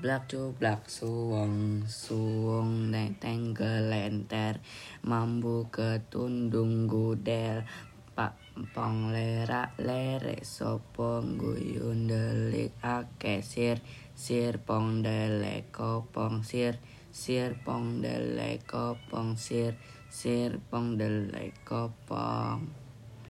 Cublak cublak suwong suwong neteng gelenter mambu ketundung gudel. Pak pong lerak lere sopong guyun delik ake sir sir pong delek kopong sir sir pong delek kopong sir sir pong delek kopong.